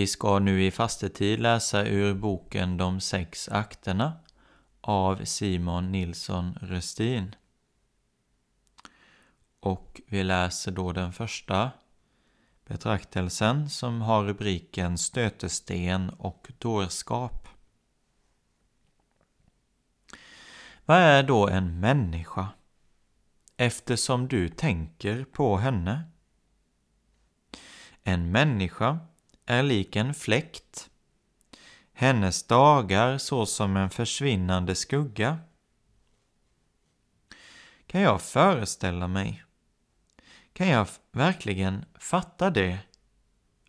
Vi ska nu i fastetid läsa ur boken De sex akterna av Simon Nilsson Röstin. Och vi läser då den första betraktelsen som har rubriken Stötesten och dårskap. Vad är då en människa? Eftersom du tänker på henne. En människa är lik en fläkt, hennes dagar såsom en försvinnande skugga. Kan jag föreställa mig, kan jag verkligen fatta det,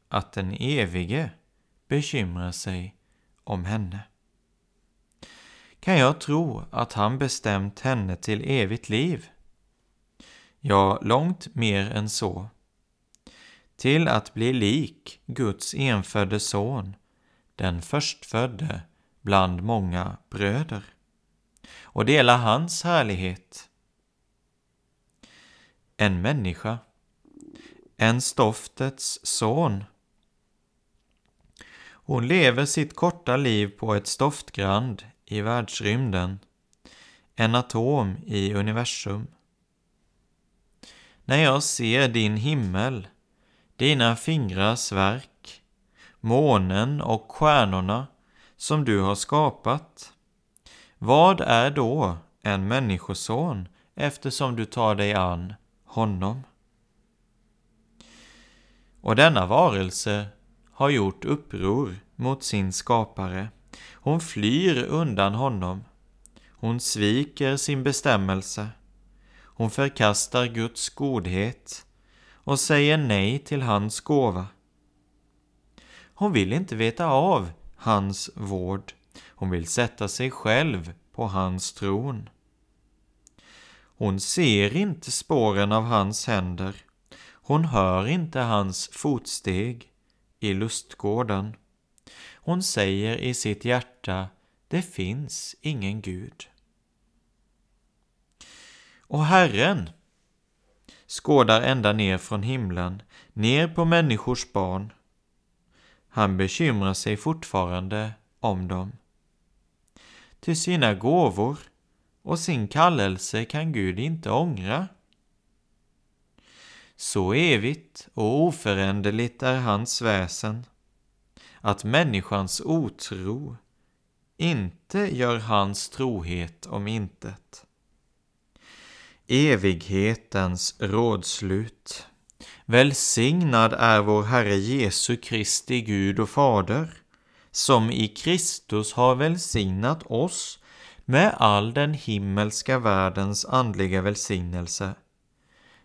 att den evige bekymrar sig om henne? Kan jag tro att han bestämt henne till evigt liv? Ja, långt mer än så till att bli lik Guds enfödde son, den förstfödde bland många bröder, och dela hans härlighet. En människa, en stoftets son. Hon lever sitt korta liv på ett stoftgrand i världsrymden, en atom i universum. När jag ser din himmel dina fingrars verk, månen och stjärnorna som du har skapat. Vad är då en människoson eftersom du tar dig an honom? Och denna varelse har gjort uppror mot sin skapare. Hon flyr undan honom. Hon sviker sin bestämmelse. Hon förkastar Guds godhet och säger nej till hans gåva. Hon vill inte veta av hans vård. Hon vill sätta sig själv på hans tron. Hon ser inte spåren av hans händer. Hon hör inte hans fotsteg i lustgården. Hon säger i sitt hjärta, det finns ingen Gud. Och Herren, skådar ända ner från himlen, ner på människors barn. Han bekymrar sig fortfarande om dem. Till sina gåvor och sin kallelse kan Gud inte ångra. Så evigt och oföränderligt är hans väsen, att människans otro inte gör hans trohet om intet evighetens rådslut. Välsignad är vår Herre Jesu Kristi Gud och Fader, som i Kristus har välsignat oss med all den himmelska världens andliga välsignelse,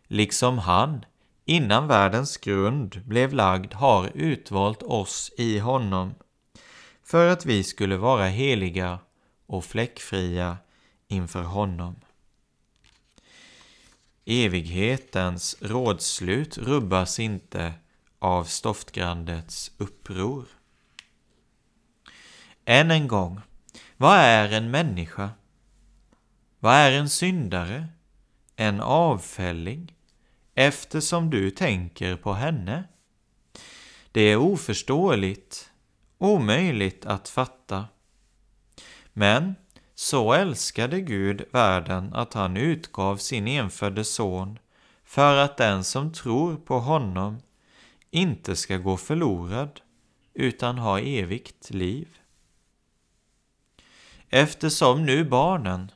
liksom han innan världens grund blev lagd har utvalt oss i honom, för att vi skulle vara heliga och fläckfria inför honom. Evighetens rådslut rubbas inte av stoftgrandets uppror. Än en gång, vad är en människa? Vad är en syndare? En avfälling? Eftersom du tänker på henne? Det är oförståeligt, omöjligt att fatta. Men så älskade Gud världen att han utgav sin enfödde son för att den som tror på honom inte ska gå förlorad utan ha evigt liv. Eftersom nu barnen,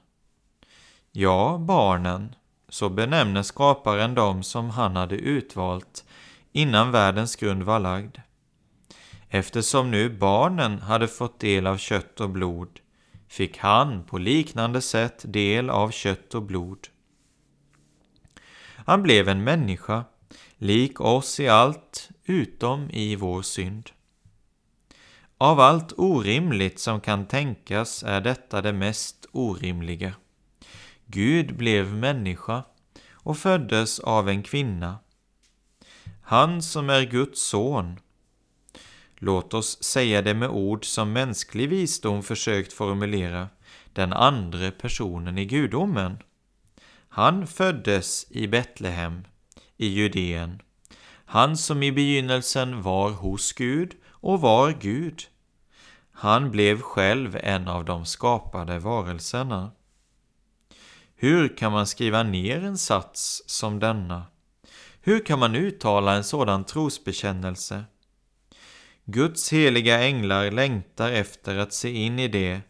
ja, barnen, så benämner skaparen dem som han hade utvalt innan världens grund var lagd. Eftersom nu barnen hade fått del av kött och blod fick han på liknande sätt del av kött och blod. Han blev en människa, lik oss i allt utom i vår synd. Av allt orimligt som kan tänkas är detta det mest orimliga. Gud blev människa och föddes av en kvinna. Han som är Guds son. Låt oss säga det med ord som mänsklig visdom försökt formulera, den andra personen i gudomen. Han föddes i Betlehem, i Judeen. Han som i begynnelsen var hos Gud och var Gud. Han blev själv en av de skapade varelserna. Hur kan man skriva ner en sats som denna? Hur kan man uttala en sådan trosbekännelse? Guds heliga änglar längtar efter att se in i det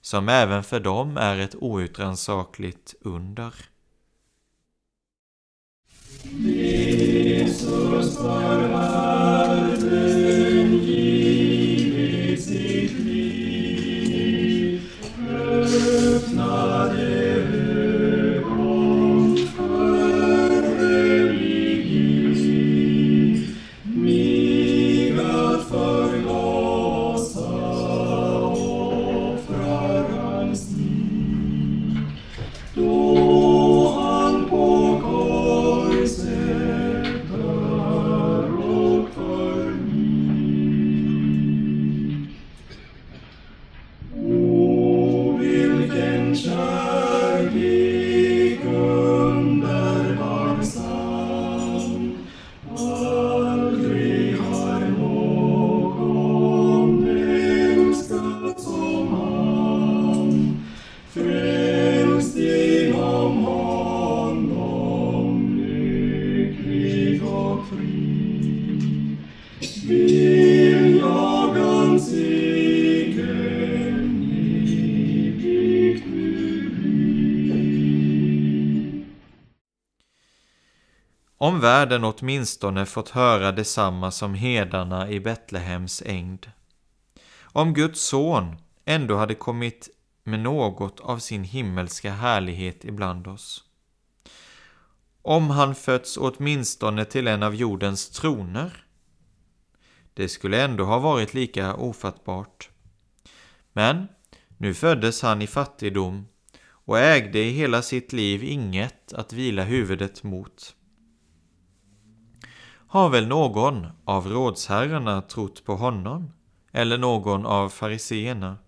som även för dem är ett outrannsakligt under. Jesus var världen åtminstone fått höra detsamma som hedarna i Betlehems ängd. Om Guds son ändå hade kommit med något av sin himmelska härlighet ibland oss. Om han fötts åtminstone till en av jordens troner. Det skulle ändå ha varit lika ofattbart. Men nu föddes han i fattigdom och ägde i hela sitt liv inget att vila huvudet mot. Har väl någon av rådsherrarna trott på honom? Eller någon av fariseerna?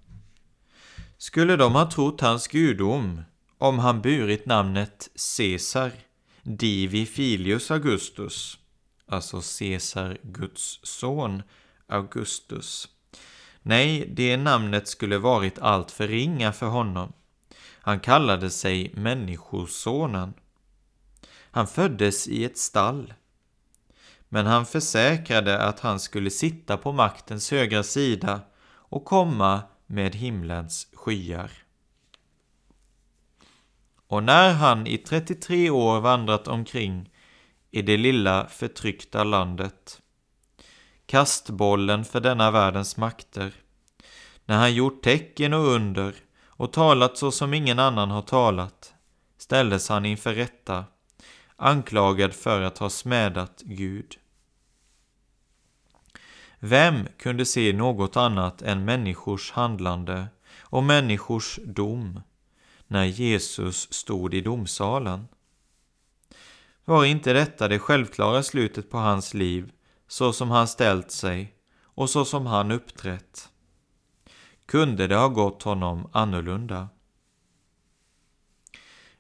Skulle de ha trott hans gudom om han burit namnet Caesar, Divi Filius Augustus, alltså Caesar, Guds son, Augustus? Nej, det namnet skulle varit allt för ringa för honom. Han kallade sig Människosonen. Han föddes i ett stall. Men han försäkrade att han skulle sitta på maktens högra sida och komma med himlens skyar. Och när han i 33 år vandrat omkring i det lilla förtryckta landet, kastbollen för denna världens makter, när han gjort tecken och under och talat så som ingen annan har talat, ställdes han inför rätta, anklagad för att ha smädat Gud. Vem kunde se något annat än människors handlande och människors dom när Jesus stod i domsalen? Var inte detta det självklara slutet på hans liv, så som han ställt sig och så som han uppträtt? Kunde det ha gått honom annorlunda?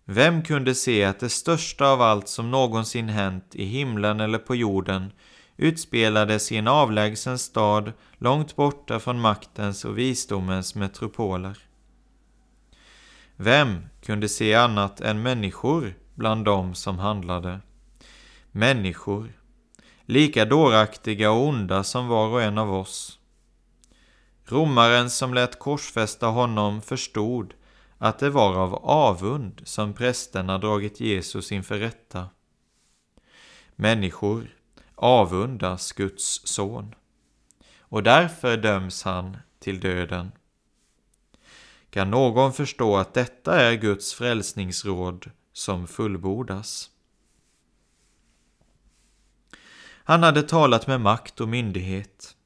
Vem kunde se att det största av allt som någonsin hänt i himlen eller på jorden utspelades i en avlägsen stad långt borta från maktens och visdomens metropoler. Vem kunde se annat än människor bland dem som handlade? Människor, lika dåraktiga och onda som var och en av oss. Romaren som lät korsfästa honom förstod att det var av avund som prästerna dragit Jesus inför rätta. Människor avundas Guds son och därför döms han till döden. Kan någon förstå att detta är Guds frälsningsråd som fullbordas? Han hade talat med makt och myndighet.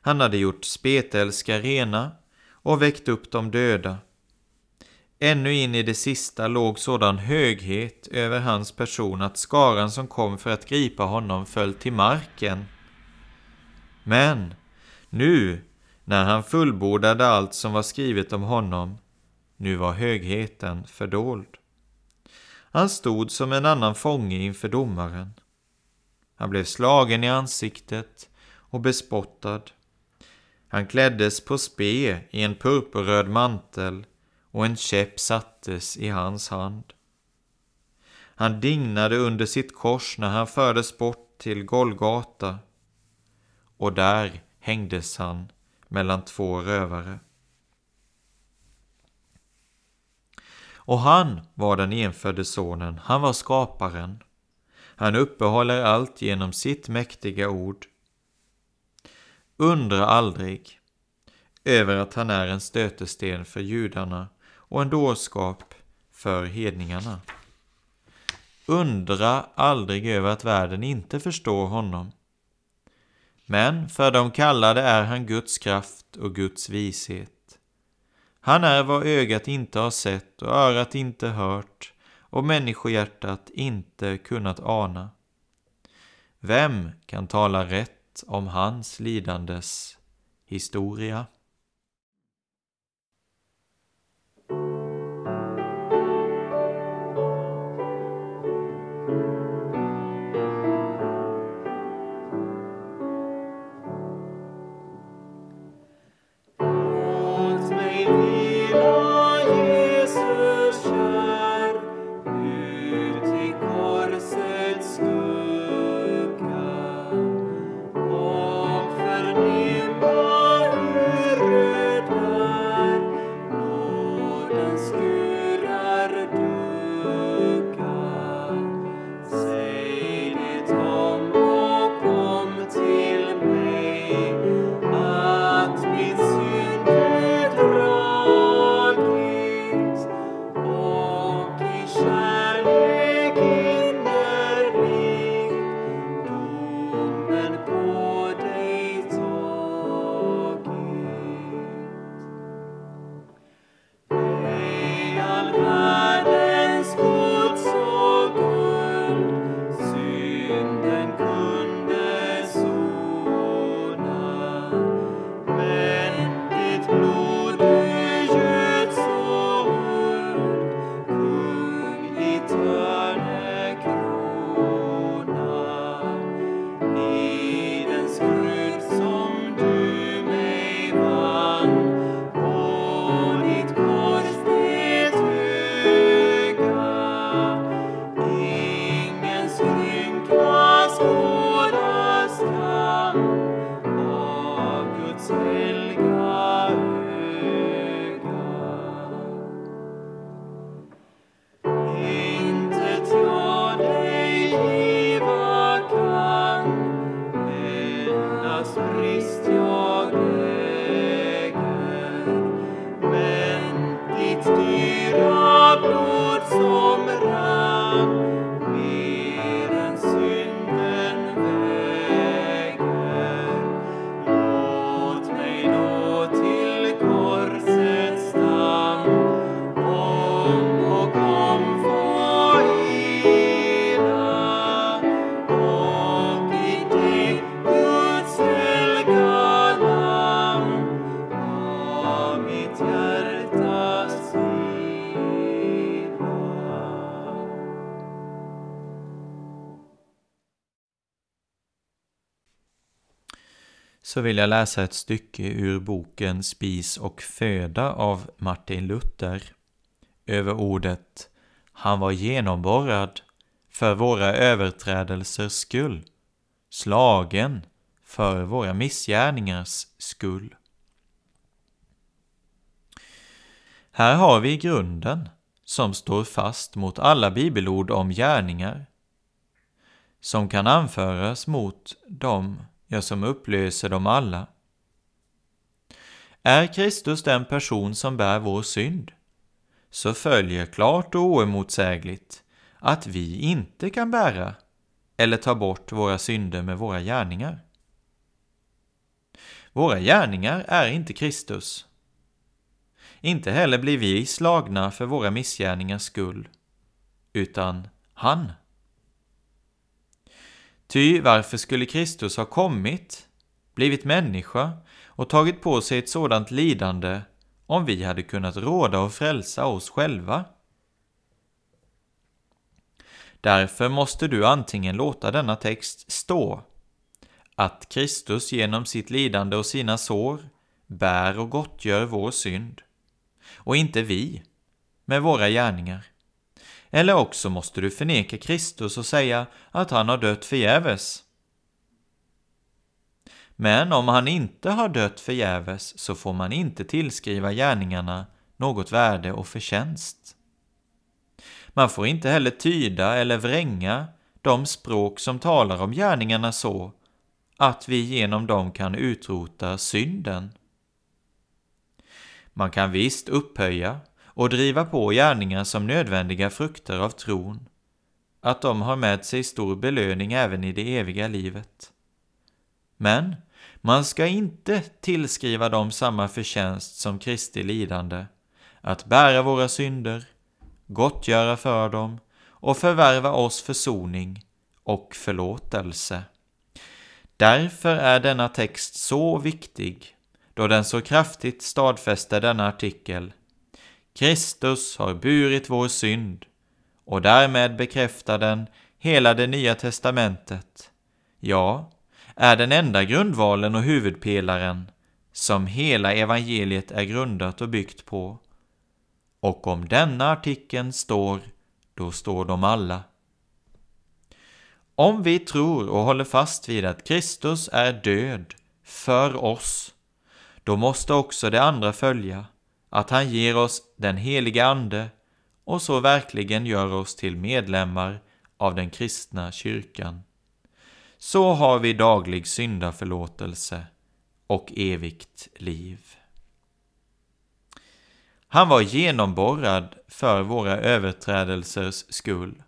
Han hade gjort spetälska rena och väckt upp de döda. Ännu in i det sista låg sådan höghet över hans person att skaran som kom för att gripa honom föll till marken. Men nu, när han fullbordade allt som var skrivet om honom, nu var högheten fördold. Han stod som en annan fånge inför domaren. Han blev slagen i ansiktet och bespottad. Han kläddes på spe i en purpurröd mantel och en käpp sattes i hans hand. Han dignade under sitt kors när han fördes bort till Golgata och där hängdes han mellan två rövare. Och han var den enfödde sonen, han var skaparen. Han uppehåller allt genom sitt mäktiga ord. Undra aldrig över att han är en stötesten för judarna och en dårskap för hedningarna. Undra aldrig över att världen inte förstår honom. Men för de kallade är han Guds kraft och Guds vishet. Han är vad ögat inte har sett och örat inte hört och människohjärtat inte kunnat ana. Vem kan tala rätt om hans lidandes historia? Så vill jag läsa ett stycke ur boken Spis och föda av Martin Luther över ordet Han var genomborrad för våra överträdelsers skull, slagen för våra missgärningars skull. Här har vi grunden som står fast mot alla bibelord om gärningar som kan anföras mot dem ja, som upplöser dem alla. Är Kristus den person som bär vår synd, så följer klart och oemotsägligt att vi inte kan bära eller ta bort våra synder med våra gärningar. Våra gärningar är inte Kristus. Inte heller blir vi slagna för våra missgärningars skull, utan han. Ty varför skulle Kristus ha kommit, blivit människa och tagit på sig ett sådant lidande om vi hade kunnat råda och frälsa oss själva? Därför måste du antingen låta denna text stå, att Kristus genom sitt lidande och sina sår bär och gottgör vår synd, och inte vi med våra gärningar. Eller också måste du förneka Kristus och säga att han har dött förgäves. Men om han inte har dött förgäves så får man inte tillskriva gärningarna något värde och förtjänst. Man får inte heller tyda eller vränga de språk som talar om gärningarna så att vi genom dem kan utrota synden. Man kan visst upphöja och driva på gärningar som nödvändiga frukter av tron, att de har med sig stor belöning även i det eviga livet. Men man ska inte tillskriva dem samma förtjänst som Kristi lidande, att bära våra synder, gottgöra för dem och förvärva oss försoning och förlåtelse. Därför är denna text så viktig, då den så kraftigt stadfäster denna artikel Kristus har burit vår synd och därmed bekräftar den hela det nya testamentet. Ja, är den enda grundvalen och huvudpelaren som hela evangeliet är grundat och byggt på. Och om denna artikeln står, då står de alla. Om vi tror och håller fast vid att Kristus är död för oss, då måste också det andra följa att han ger oss den heliga Ande och så verkligen gör oss till medlemmar av den kristna kyrkan. Så har vi daglig syndaförlåtelse och evigt liv. Han var genomborrad för våra överträdelsers skull,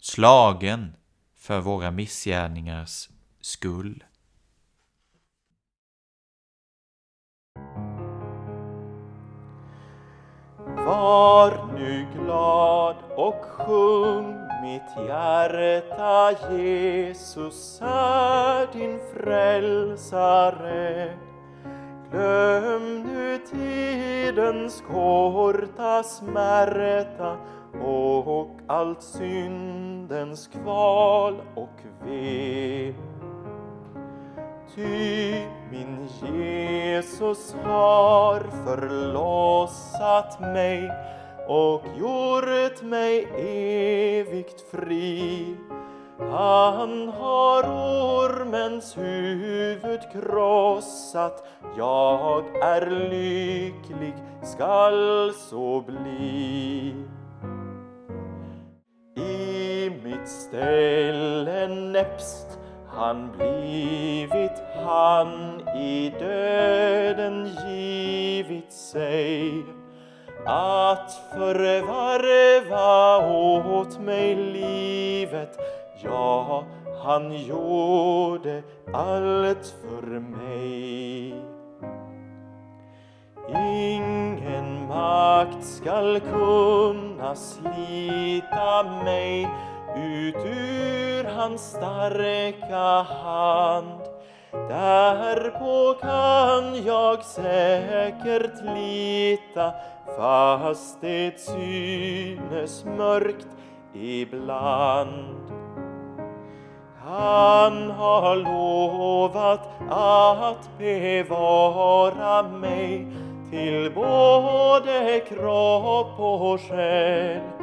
slagen för våra missgärningars skull. Var nu glad och sjung mitt hjärta Jesus är din frälsare. Glöm nu tidens korta smärta och allt syndens kval och ve. Ty min Jesus har förlossat mig och gjort mig evigt fri. Han har ormens huvud krossat, jag är lycklig, skall så bli. I mitt ställe näpst han blivit han i döden givit sig. Att förvarva åt mig livet ja, han gjorde allt för mig. Ingen makt skall kunna slita mig ut ur hans starka hand. Därpå kan jag säkert lita fast det synes mörkt ibland. Han har lovat att bevara mig till både kropp och själ.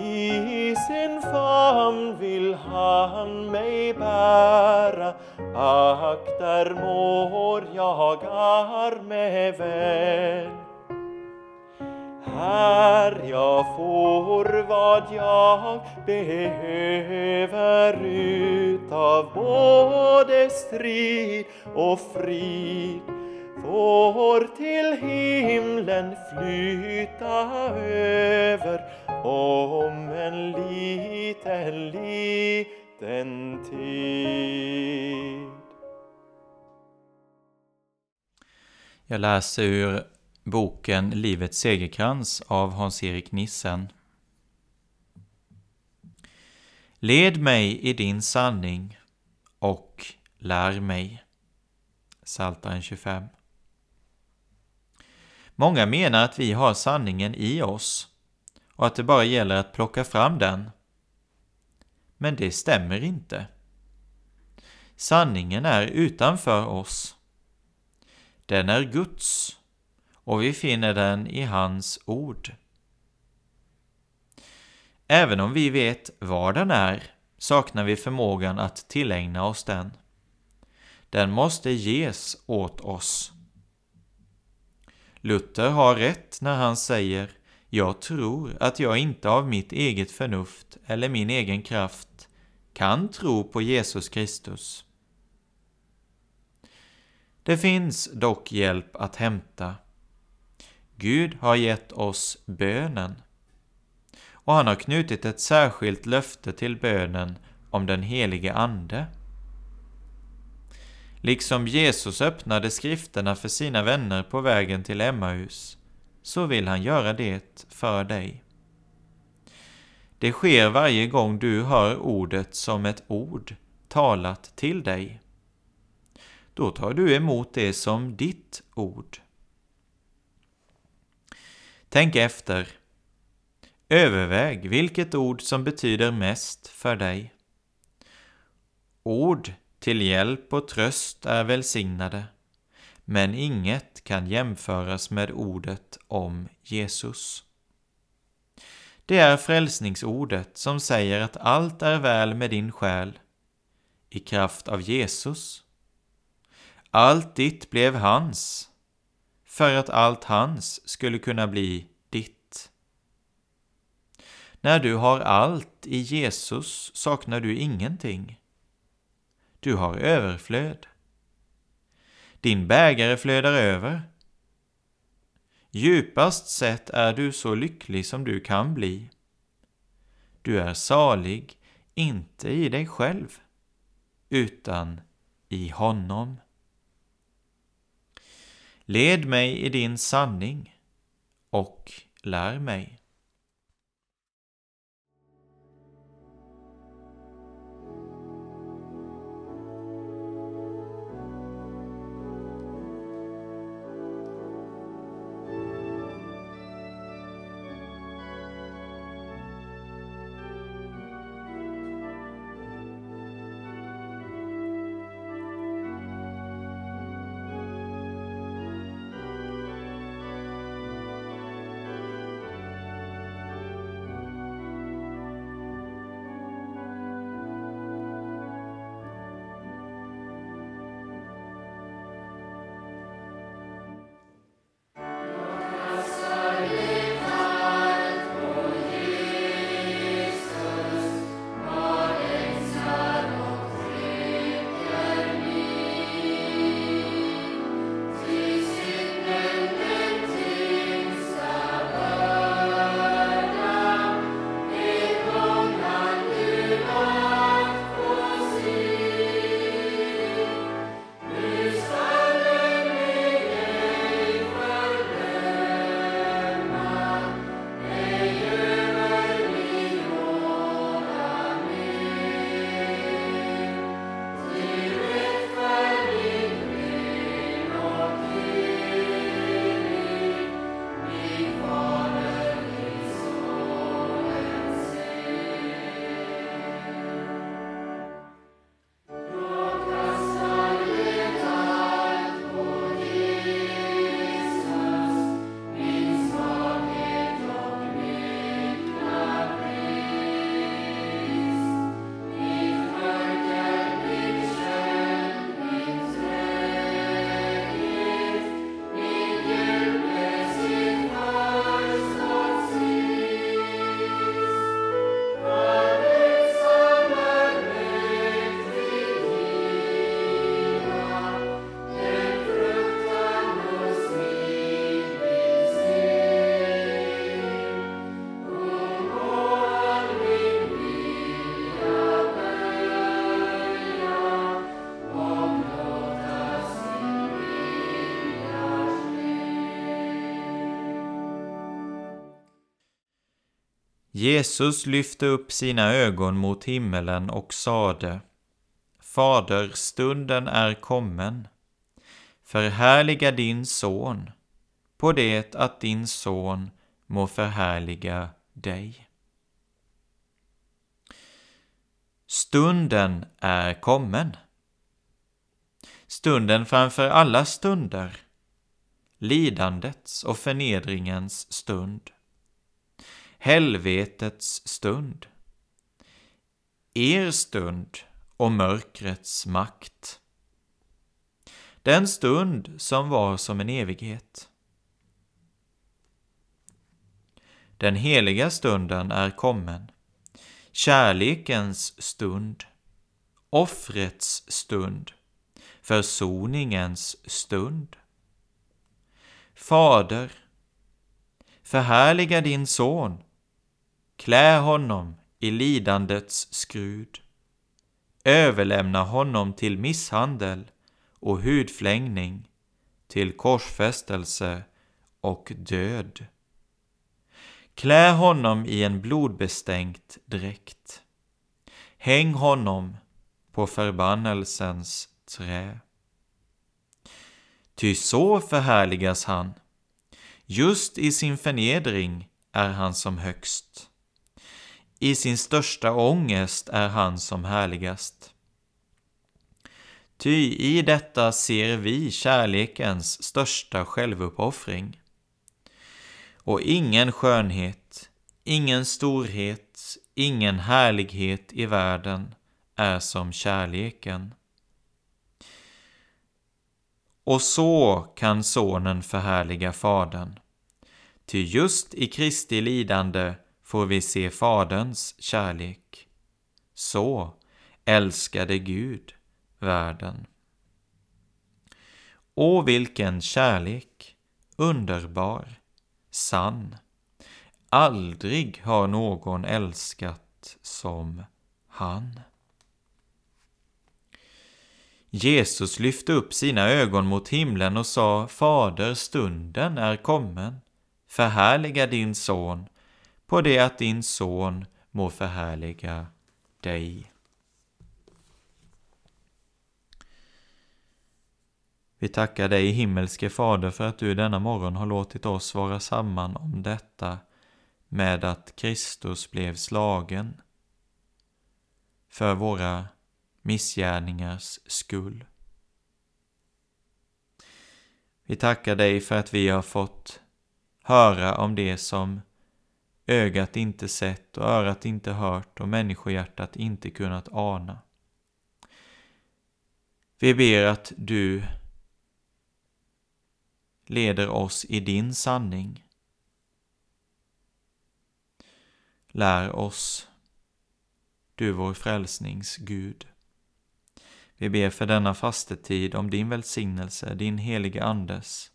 I sin famn vill han mig bära, ack där mår jag arme väl. Här jag får vad jag behöver utav både strid och frid får till himlen flyta över Jag läser ur boken Livets segerkrans av Hans-Erik Nissen. Led mig i din sanning och lär mig. Psaltaren 25. Många menar att vi har sanningen i oss och att det bara gäller att plocka fram den. Men det stämmer inte. Sanningen är utanför oss. Den är Guds och vi finner den i hans ord. Även om vi vet var den är saknar vi förmågan att tillägna oss den. Den måste ges åt oss. Luther har rätt när han säger jag tror att jag inte av mitt eget förnuft eller min egen kraft kan tro på Jesus Kristus. Det finns dock hjälp att hämta Gud har gett oss bönen. Och han har knutit ett särskilt löfte till bönen om den helige Ande. Liksom Jesus öppnade skrifterna för sina vänner på vägen till Emmaus, så vill han göra det för dig. Det sker varje gång du hör ordet som ett ord talat till dig. Då tar du emot det som ditt ord. Tänk efter. Överväg vilket ord som betyder mest för dig. Ord till hjälp och tröst är välsignade, men inget kan jämföras med ordet om Jesus. Det är frälsningsordet som säger att allt är väl med din själ i kraft av Jesus. Allt ditt blev hans för att allt hans skulle kunna bli ditt. När du har allt i Jesus saknar du ingenting. Du har överflöd. Din bägare flödar över. Djupast sett är du så lycklig som du kan bli. Du är salig, inte i dig själv, utan i honom. Led mig i din sanning och lär mig. Jesus lyfte upp sina ögon mot himmelen och sade Fader, stunden är kommen. Förhärliga din son på det att din son må förhärliga dig. Stunden är kommen. Stunden framför alla stunder. Lidandets och förnedringens stund. Helvetets stund. Er stund och mörkrets makt. Den stund som var som en evighet. Den heliga stunden är kommen. Kärlekens stund. Offrets stund. Försoningens stund. Fader, förhärliga din son. Klä honom i lidandets skrud. Överlämna honom till misshandel och hudflängning, till korsfästelse och död. Klä honom i en blodbestänkt dräkt. Häng honom på förbannelsens trä. Ty så förhärligas han. Just i sin förnedring är han som högst. I sin största ångest är han som härligast. Ty i detta ser vi kärlekens största självuppoffring. Och ingen skönhet, ingen storhet, ingen härlighet i världen är som kärleken. Och så kan Sonen förhärliga Fadern. Ty just i Kristi lidande får vi se Faderns kärlek. Så älskade Gud världen. Åh, vilken kärlek! Underbar, sann. Aldrig har någon älskat som han. Jesus lyfte upp sina ögon mot himlen och sa Fader, stunden är kommen. Förhärliga din son på det att din son må förhärliga dig. Vi tackar dig himmelske Fader för att du denna morgon har låtit oss vara samman om detta med att Kristus blev slagen för våra missgärningars skull. Vi tackar dig för att vi har fått höra om det som ögat inte sett och örat inte hört och människohjärtat inte kunnat ana. Vi ber att du leder oss i din sanning. Lär oss, du vår frälsnings Gud. Vi ber för denna fastetid om din välsignelse, din helige Andes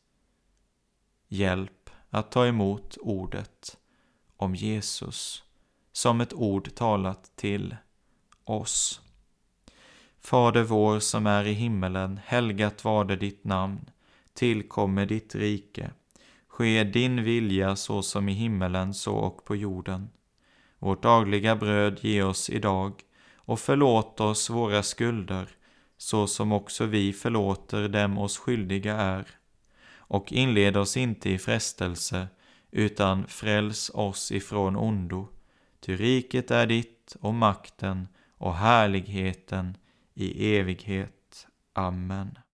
hjälp att ta emot ordet om Jesus som ett ord talat till oss. Fader vår som är i himmelen, helgat varde ditt namn tillkommer ditt rike. Ske din vilja så som i himmelen så och på jorden. Vårt dagliga bröd ge oss idag och förlåt oss våra skulder så som också vi förlåter dem oss skyldiga är. Och inled oss inte i frestelse utan fräls oss ifrån ondo. Ty riket är ditt och makten och härligheten i evighet. Amen.